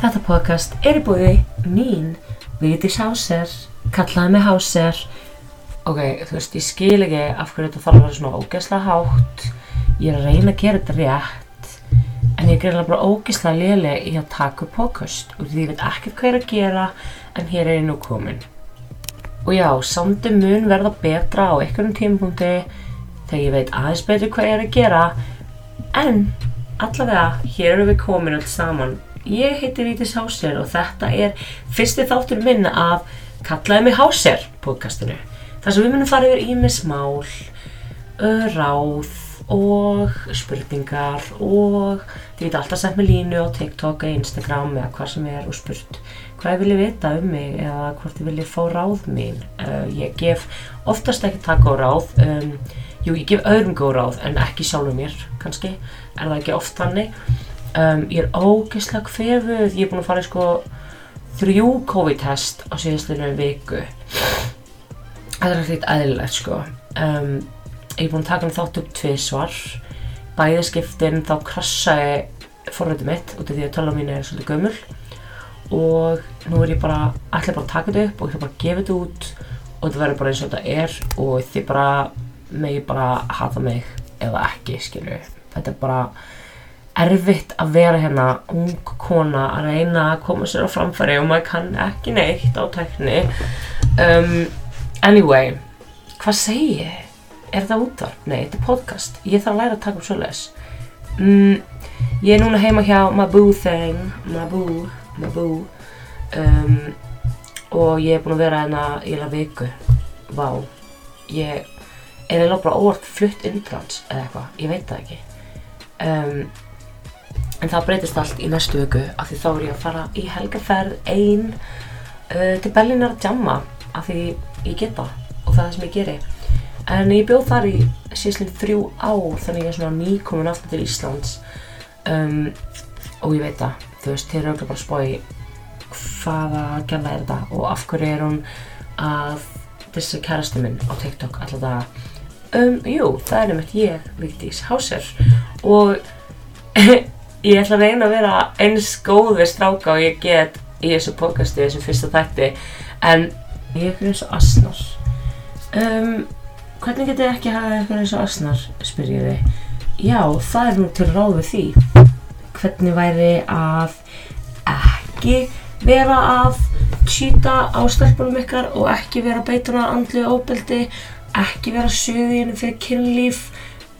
Þetta podcast er í búið mín Vigdís Háser, kallaði mig Háser. Ok, þú veist, ég skil ekki af hverju þetta þarf að vera svona ógeðslega hátt. Ég er að reyna að gera þetta rétt En ég er greinlega bara ógeðslega léleg í að taka podcast Og því ég veit ekkert hvað ég er að gera En hér er ég nú komin. Og já, samdi mun verða betra á einhverjum tímapunkti Þegar ég veit aðeins betur hvað ég er að gera. En allavega, hér erum við komin alls saman Ég heiti Vítis Háser og þetta er fyrsti þáttur minn af Kallaði mig Háser podcastinu. Þar sem við munum fara yfir ímis mál, uh, ráð og spurningar og þið veit alltaf sett með línu á TikTok eða Instagram eða hvað sem er og spurt hvað ég vilja vita um mig eða hvort ég vilja fá ráð mín. Uh, ég gef oftast ekki takk á ráð, um, jú ég gef öðrum góð ráð en ekki sjálfur mér kannski, er það ekki oft þannig. Um, ég er ógeðslega kvefuð, ég er búin að fara í sko þrjú COVID-test á síðastinu viku. Þetta er ekkert aðlilegt sko. Um, ég er búin að taka hann þátt upp tvísvar. Bæði skiptin þá krassaði forrætið mitt út af því að tala mín er svolítið gömul. Og nú er ég bara, ætla bara að taka þetta upp og ég ætla bara að gefa þetta út og þetta verður bara eins og þetta er og þið bara, megi bara hata mig eða ekki, skilju. Þetta er bara erfitt að vera hérna ung kona að reyna að koma sér á framfæri og maður kann ekki neitt á tækni. Um, anyway hvað segi ég? er þetta útvarp? nei, þetta er podcast. Ég þarf að læra að taka upp svoleiðis. Mm, ég er núna heima hjá Maboo thing Maboo, Maboo um, og ég er búin að vera hérna í la viku. Vá. Ég er eiginlega bara óvart flutt inntrans eða eitthvað, ég veit það ekki. Um, en það breytist allt í næstu vöku af því þá er ég að fara í helgaferð einn uh, til Berlínar að jamma af því ég geta og það er það sem ég geri. En ég bjóð þar í síðan þrjú ár þannig ég er svona nýkomin aftur til Íslands. Um, og ég veit það þú veist, þeir eru auðvitað bara að spói hvaða gæla er þetta og af hverju er hún að þessi kærasti minn á TikTok alltaf það um, jú, það er nefnitt ég, Vigdís Háser og ég ætla að reyna að vera eins góð við stráka og ég get í þessu podcasti, þessu fyrsta þætti. En ég er eins og asnar um, hvernig get ég ekki hafa eitthvað eins og asnar spyr ég þið já, það er nú til ráð við því. Hvernig væri að ekki vera að týta á stelpunum ykkar og ekki vera beitunar andlu óbeldi ekki vera suðinu fyrir kynlíf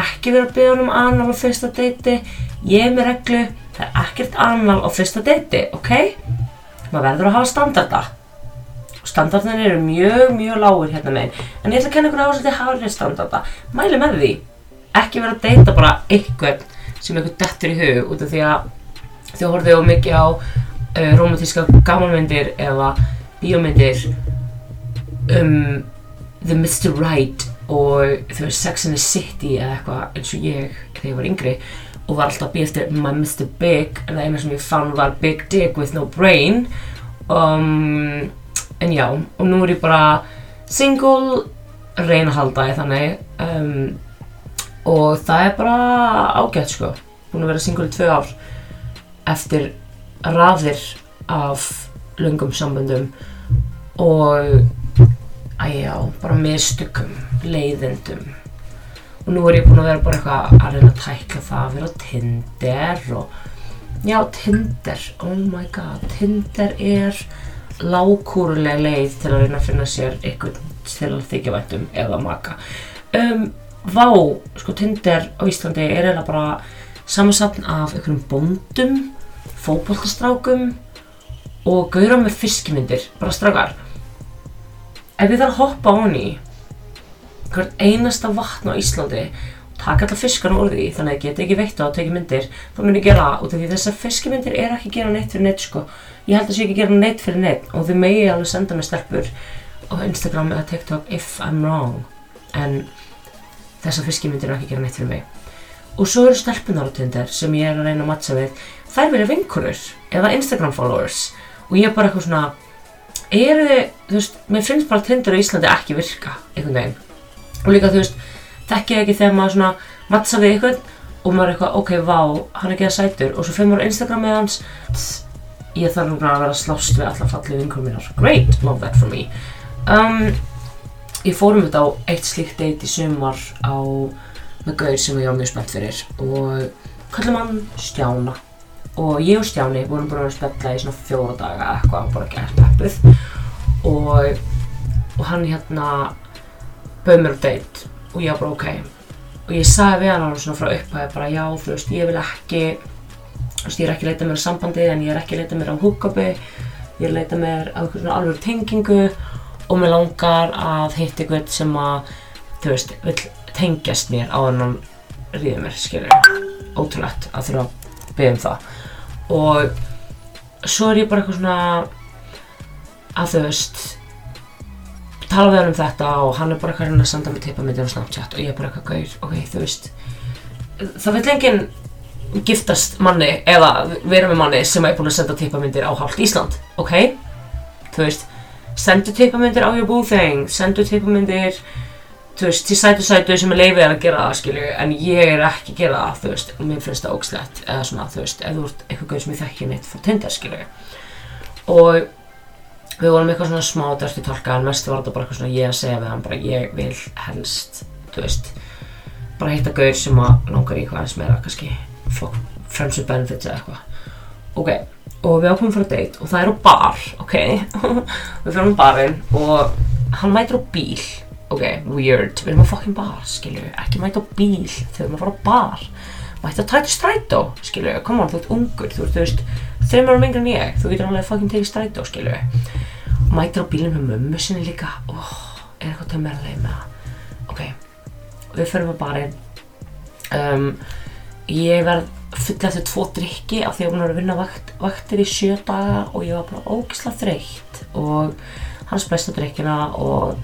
ekki vera að byggja um annar á fyrsta deiti ég er með reglu það er ekkert annar á fyrsta deiti ok, maður verður að hafa standarda. Og standardin eru mjög mjög lágur hérna megin. En ég ætla að kenna ykkur á þess að þið hafa standarda. Mæli með því, ekki vera að deita bara einhvern sem einhvern dettur í hug út af því að þið horfið á mikið á uh, romantíska gamanmyndir eða bíómyndir um The Mr. Right og þú veist Sex and the City eða eitthvað eins og ég þegar ég var yngri og var alltaf að býja eftir My Mr. Big en það eina sem ég fann var Big Dick with no brain um, en já og nú er ég bara single reyna að halda ég þannig um, og það er bara ágætt sko búin að vera single í tvö ár eftir raðir af lungum samböndum og æjá, bara mistökum leiðendum og nú er ég búin að vera bara eitthvað að reyna að tækla það að vera Tinder og já, Tinder, oh my god Tinder er lágkúrulega leið til að reyna að finna sér eitthvað til að þykja vættum eða maka. Um, Vá, sko Tinder á Íslandi er eiginlega bara samansapn af einhverjum bóndum fókbóltastrákum og gauðra með fiskmyndir, bara strákar ef ég þarf að hoppa á henni hvert einasta vatn á Íslandi og taka alla fiskarna úr því þannig að ég get ekki veitt á að teki myndir þá mun ég gera það. Út af því þessar fiskmyndir er ekki að gera neitt fyrir neitt sko. Ég held að það sé ekki að gera neitt fyrir neitt og þið megi alveg senda mig stelpur á Instagram eða TikTok if I'm wrong. En þessar fiskmyndir er ekki að gera neitt fyrir mig. Og svo eru stelpunar á Tinder sem ég er að reyna að mattsa við. Þær vilja vinkunur eða Instagram followers. Og ég er bara eitthvað svona eru þið, þú veist, mér finnst bara Tinder á Íslandi ekki virka, einhvern veginn. Og líka, þú veist, þekkja ekki þegar maður svona mattsa við einhvern og maður er eitthvað, ok, vá, hann er ekki að sætur. Og svo fyrir maður á Instagram með hans. Ég þarf núna að vera slást við alla fallið vinkunum mínar. Great, love that for me. Um, ég fórum þetta á eitt slíkt date í sumar á með gauð sem ég var mjög spennt fyrir. Og kallum hann Stjána og ég og Stjáni vorum bara að spella í svona fjóra daga eitthvað og bara gert peppuð. Og, og hann hérna bauð mér á date og ég var bara ok og ég sagði við hann alveg svona frá upphæði bara já þú veist ég vil ekki þú veist ég er ekki að leita mér á sambandi en ég er ekki að leita mér á hookupi. Ég er að leita mér á einhvern svona alveg tengingu. Og mér langar að hitta ykkur sem að þú veist vil tengjast mér á hennan ríðið mér skilur ótrúlegt að þurfa að byggja um það og svo er ég bara eitthvað svona að þú veist tala við hann um þetta og hann er bara eitthvað að reyna að senda mig tippamindir á Snapchat og ég er bara eitthvað gaur, ok, þú veist það vil enginn giftast manni eða vera með manni sem er búin að senda tippamindir á hálft Ísland, ok? Þú veist, sendu tippamindir á your boo thing, sendu tippamindir þú veist, til sætu sætu sem er leifið að gera það, skilju, en ég er ekki að gera það, þú veist, og mér finnst það ógslegt eða svona, þú veist, ef þú ert eitthvað gauð sem ég þekki neitt frá Tinder, skilju og við vorum eitthvað svona smá dært í tólka en mest var þetta bara eitthvað svona ég að segja við hann bara ég vil helst þú veist bara hitta gaur sem að langar í eitthvað aðeins meira kannski fuck, friends with benefits eða eitthvað. Ok, og við ákveðum fyrir date og það er á bar, ok? Við fyrir á barinn og hann mætir á bíl ok, weird, við erum á fucking bar skilju, ekki mæta á bíl þegar við erum að fara á bar. Mæta að tæta strætó skilju, come on, þú ert ungur þú ert, þú veist, þreim árum yngre en ég. Þú getur alveg fucking tekið strætó, skilju mætir á bílinn með mömmu sinni líka. Oh, er eitthvað leið með? Það ok, við förum á barinn. Um, ég verð full eftir tvo drikki af því að ég var að vinna vakt, vaktir í sjö daga og ég var bara ógislega þreytt. Og hann splæst á drikkina og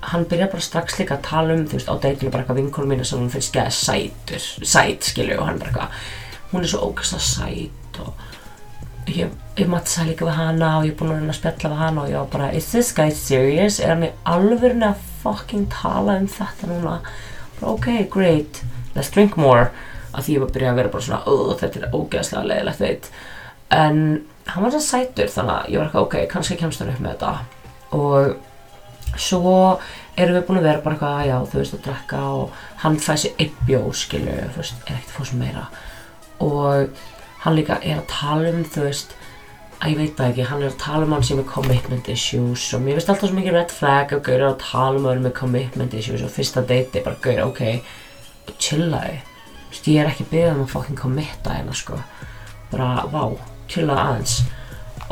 hann byrjar bara strax líka að tala um þú veist á deitinu bara eitthvað vinkonum mína sem hann finnst geða sætur, sæt skilju og hann bara eitthvað hún er svo ógislega sæt og ég, ég mattsaði líka við hana og ég er búin að reyna að spjalla við hana og ég var bara is this guy serious? Er hann í alvörinu að fucking tala um þetta núna? Bara ok, great, let's drink more að því ég var að byrja að vera bara svona oh, þetta er ógeðslega leiðilegt veit en hann var svo sætur þannig að ég var eitthvað ok, kannski kemst hann upp með þetta og svo erum við búin að vera bara eitthvað já, þú veist, að drekka og hann fæði sér einn bjó, skilju, þú veist, er ekkert fá sér meira. Og hann líka er að tala um, þú veist að ég veit það ekki, hann er að tala um hann sem er commitment issues og mér finnst alltaf svo mikið red flag að gauðra að tala um öðrum með commitment issues og fyrsta er bara gauðra, ok, chillaði þú veist, ég er ekki byggðið um að fucking committa hérna, sko. Bara, vá, chillaði aðeins.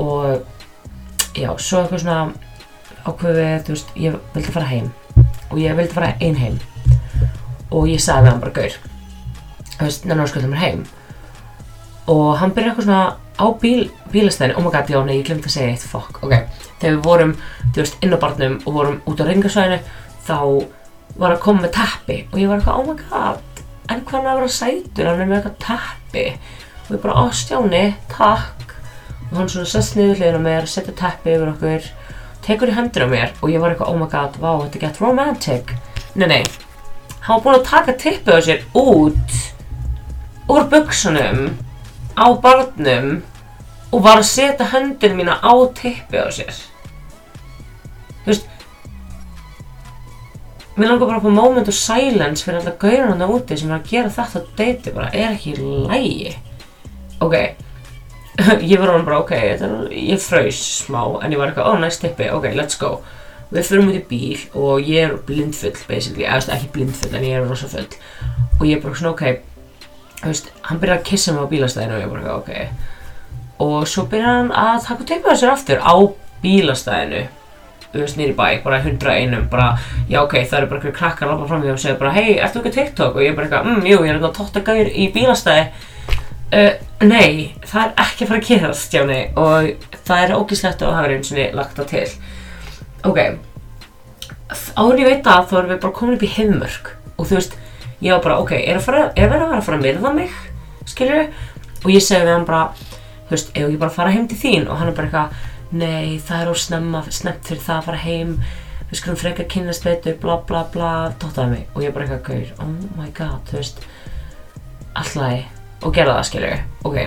Og já, svo eitthvað svona ákveðið, þú veist, ég vildi fara heim. Og ég vildi fara einn heim. Og ég sagði við hann bara, gaur þú veist, nennar skuldum mér heim. Og hann byrjaði eitthvað svona á bíl, bílastæðinu, oh my god, já, nei, ég glemt að segja eitt, fuck, ok, þegar við vorum, þú veist, inn á barnum og vorum út á ringasvæðinu, þá var að koma með teppi og ég var eitthvað, oh my god, en hvað hann að vera sætur, hann er með eitthvað teppi og ég bara, ó, Stjáni, takk. Og hann svona sest niður hliðin á mér, setur teppi yfir okkur, tekur í hendur á mér og ég var eitthvað, oh my god, vá, þetta gett romantic, nei, nei, hann var búinn að taka tippið á sér út úr buksunum á barnum og var að setja höndin mína á tippi á sér. Þú veist mér langar bara fá moment of silence fyrir alltaf gaurinn hann úti sem er að gera þetta deiti bara. Er ekki lægi ok ég var hann bara ok er, ég fröys smá en ég var eitthvað oh nice tippi ok let's go. Við fyrir út í bíl og ég er blindfull basically. Eða ekki blindfull en ég er rosa full og ég er bara svona ok þú veist, hann byrjar að kissa mig á bílastæðinu og ég bara, ok. Og svo byrjar hann að taka teipið á sér aftur á bílastæðinu. Þú veist, nýri bæ, bara 101 bara, já ok, það eru bara eitthvað krakkar að lappa fram í og segja bara, hei, ertu ekki TikTok? og ég er bara eitthvað, mm, jú, ég er eitthvað tótt að gæra í bílastæði uh, nei, það er ekki að fara að gerast, jáni og það er ógíslegt að hafa og lagt það til. Ok. Áður ég veit að þá erum við bara komin upp í heimörk og þú veist ég var bara, ok, er, er verið að vera að fara að myrða mig, skilju? Og ég segi við hann bara, þú veist, ef ég bara fara heim til þín? Og hann er bara eitthvað, nei, það er ósnemma, snemt fyrir það að fara heim, við skulum frekar kynast betur, bla bla bla, tóttaði mig. Og ég bara eitthvað, oh my god, þú veist, alltaf, og gera það, skilju, ok.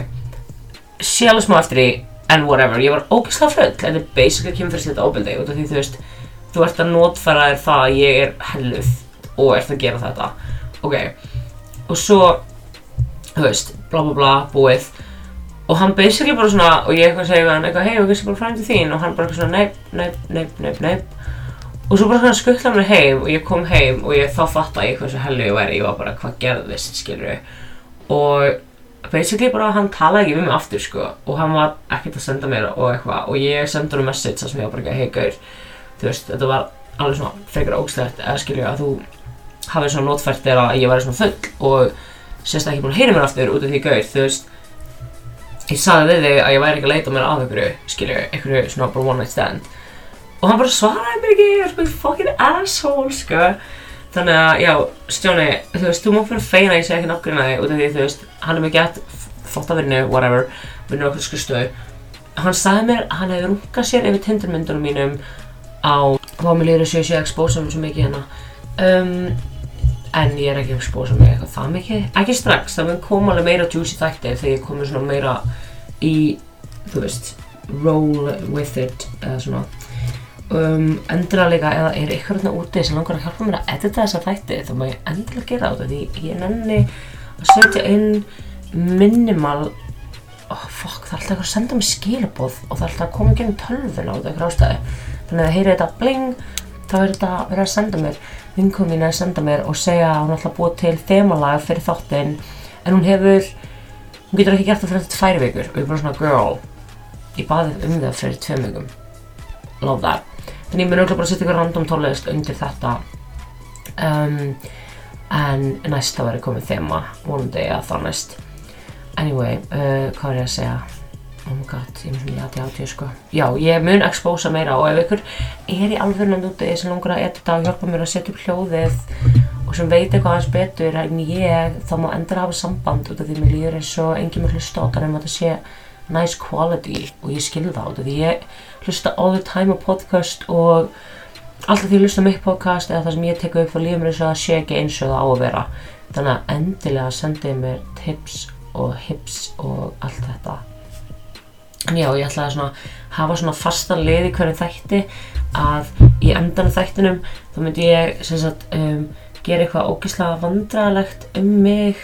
Sé alveg smá eftir því, en whatever, ég var ógeðslega full. Þetta er basically kynferðslegt ofbeldi út af því þú veist, þú ert að notfæra þér það að ég er helluð og ert að gera þetta. Ok, og svo þú veist, bla bla bla, búið. Og hann basically bara svona og ég eitthvað segja hann eitthvað, hei, við kannski bara frændi þín og hann bara eitthvað svona, neip, neip, neip, neip, neip og svo bara svona skuttla mér heim og ég kom heim og ég þá fatta ég hversu hellu ég væri, ég var bara hvað gerðist, skilur og basically bara hann talaði ekki við mig aftur sko. Og hann var ekkert að senda mér og eitthvað. Og ég sendi hann message þar sem ég var bara ekki hei gaur þú veist þetta var alveg svona frekar ógstært eða skilju að þú hafið svona notfært þér að ég væri svona full og sérst ekki búin að heyra mér aftur út af því gaur þú veist ég sagði við þig að ég væri ekki að leita mér af einhverju skilju einhverju svona bara one night stand. Og hann bara svaraði mér ekki ég er svona fucking asshole sko Þannig að, já, Stjóni, þú veist, þú má fyrir feina að ég segja ekki nafngrina þig út af því, þú veist, hann er með gett þóttavinnu, whatever, vinnur okkur skristuðu. Hann sagði mér að hann hefði rungað sér yfir tindarmyndunum mínum á hvað mér lýður að séu séu expósa mér svo mikið hérna. Um, en ég er ekki að expósa mig eitthvað það mikið. Ekki strax, það mun koma alveg meira juicy þættir þegar ég komið svona meira í, þú veist, roll with it, eða svona um, endilega líka eða er ykkur hérna úti sem langar að hjálpa mér að edita þessa þætti? Þá má ég endilega gera þetta því ég nenni að setja inn minimal oh fuck það er alltaf eitthvað að senda mér skilabóð og það er alltaf að koma genið tölvun á þetta eitthvað ástæði þannig að heyri þetta bling þá er þetta verið að senda mér. Vinkum mín að senda mér og segja að hún ætla að búa til þemalag fyrir þáttinn en hún hefur hún getur ekki gert það fyrir þetta tvær vikur. Og ég er bara svona girl ég baði um það fyrir tveim vikum. Love that Þannig ég mun auðvitað bara að setja ykkur random tónlist undir þetta. Um, en næsta verður komið þema vonandi að það næst. Anyway, uh, hvað er ég að segja? Oh my god, ég mun að ég átti sko. Já, ég mun expósa meira og ef ykkur er í alveg úti sem langar að edita og hjálpa mér að setja upp hljóðið og sem veit eitthvað aðeins betur en ég, þá má endur hafa samband út af því mér líður eins og enginn mér hlusta á þetta en þetta sé nice quality og ég skilði það út af því ég hlusta all the time á podcast og alltaf því ég hlusta mitt podcast eða það sem ég tek upp og lífum eins og það sé ekki eins og það á að vera. Þannig að endilega sendið mér tips og hips og allt þetta. En já, ég ætlaði svona hafa svona fastan lið í hverju þætti að í endan þættinum þá myndi ég sem sagt um, gera eitthvað ógeðslega vandræðilegt um mig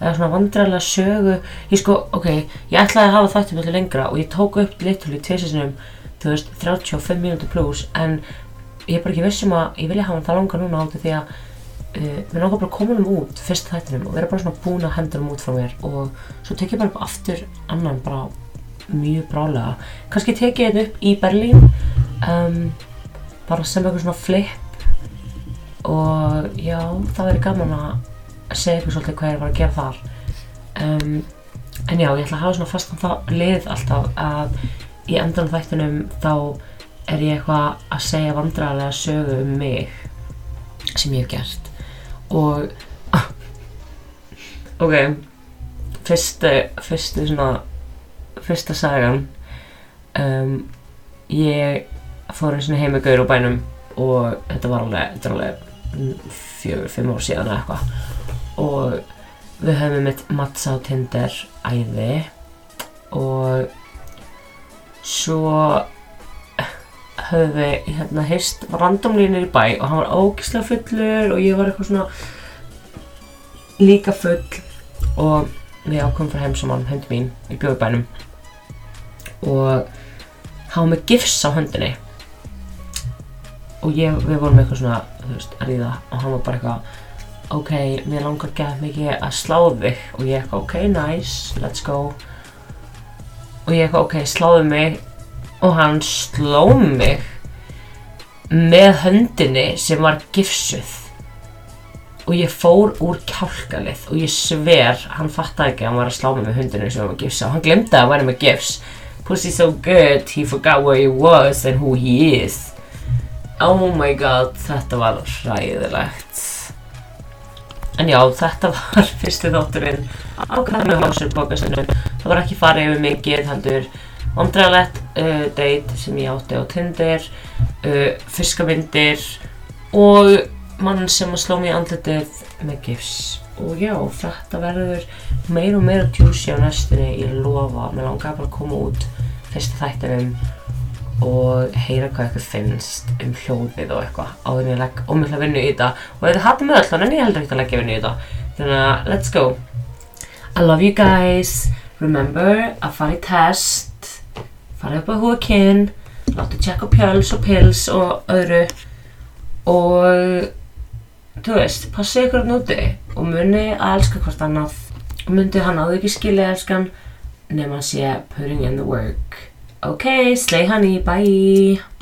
eða svona vandræðilega sögu. Ég sko, ok, ég ætlaði að hafa þættum eitthvað lengra og ég tók upp liturli tviðsinsinum þú veist, 35 mínútur pluss en ég er bara ekki vissum að ég vilja hafa hann það langa núna átti því að uh, við náttúrulega bara komum um út fyrst þættinum og vera bara svona búin að henda um út frá mér. Og svo tek ég bara upp aftur annan bara mjög brálega kannski tek ég þetta upp í Berlín um, bara sem eitthvað svona flip. Og já, það verður gaman að segja eitthvað svolítið hvað ég var að gera þar. Um, en já, ég ætla að hafa svona fastan það lið alltaf að í endan þættunum þá er ég eitthvað að segja vandræðilega sögu um mig sem ég hef gert. Og ok fyrstu, fyrstu svona fyrsta sagan um, ég fór eins og heim með gaur á bænum og þetta var alveg, alveg fjögur, fimm ár síðan eða eitthvað og við höfum mitt mattsa á Tinder æði og svo höfum við hérna heist randomlínir í bæ og hann var ógislega fullur og ég var eitthvað svona líka full. Og við ákomum frá heim saman, höndi mín í bjóðbænum. Og hann var með gifs á höndinni. Og ég, við vorum eitthvað svona, þú veist, að ríða og hann var bara eitthvað ok, mér langar gett mikið að slá þig. Og ég eitthvað, ok, nice, let's go. Og ég eitthvað, ok, sláðu mig. Og hann sló mig með höndinni sem var gifsuð. Og ég fór úr kjálkalið og ég sver, hann fattaði ekki að hann var að slá mig með höndinni sem var gifsuð. Og hann glemdi að hann var með gifs. Pussy so good, he forgot where he was and who he is. Oh my god, þetta var hræðilegt En já, þetta var fyrsti þátturinn á Kami Hásur bókastinu. Það var ekki farið yfir mikið, heldur vandræðalegt uh, date sem ég átti á Tinder, uh, fiskavindir og mann sem sló mér andletið með gifs. Og já, þetta verður meir og meira juicy á næstunni, ég lofa. Mér langar bara að koma út fyrsta þættinum og heyra hvað ykkur finnst um hljóðið og eitthvað. Áður en ég legg ómjöldlega vinnu í þetta. Og ef þið hattum öll þannig en ég heldur ekki að leggja vinnu í þetta. Þannig að let's go. I love you guys. Remember að fara í test. Fara upp á húkinn láttu tjekka pjöls og pils og öðru. Og þú veist, passi ykkur núti og muni að elska hvort annað. Og myndi hann áður ekki skilja elskan. Nema að sé putting in the work ok, slay honey, bye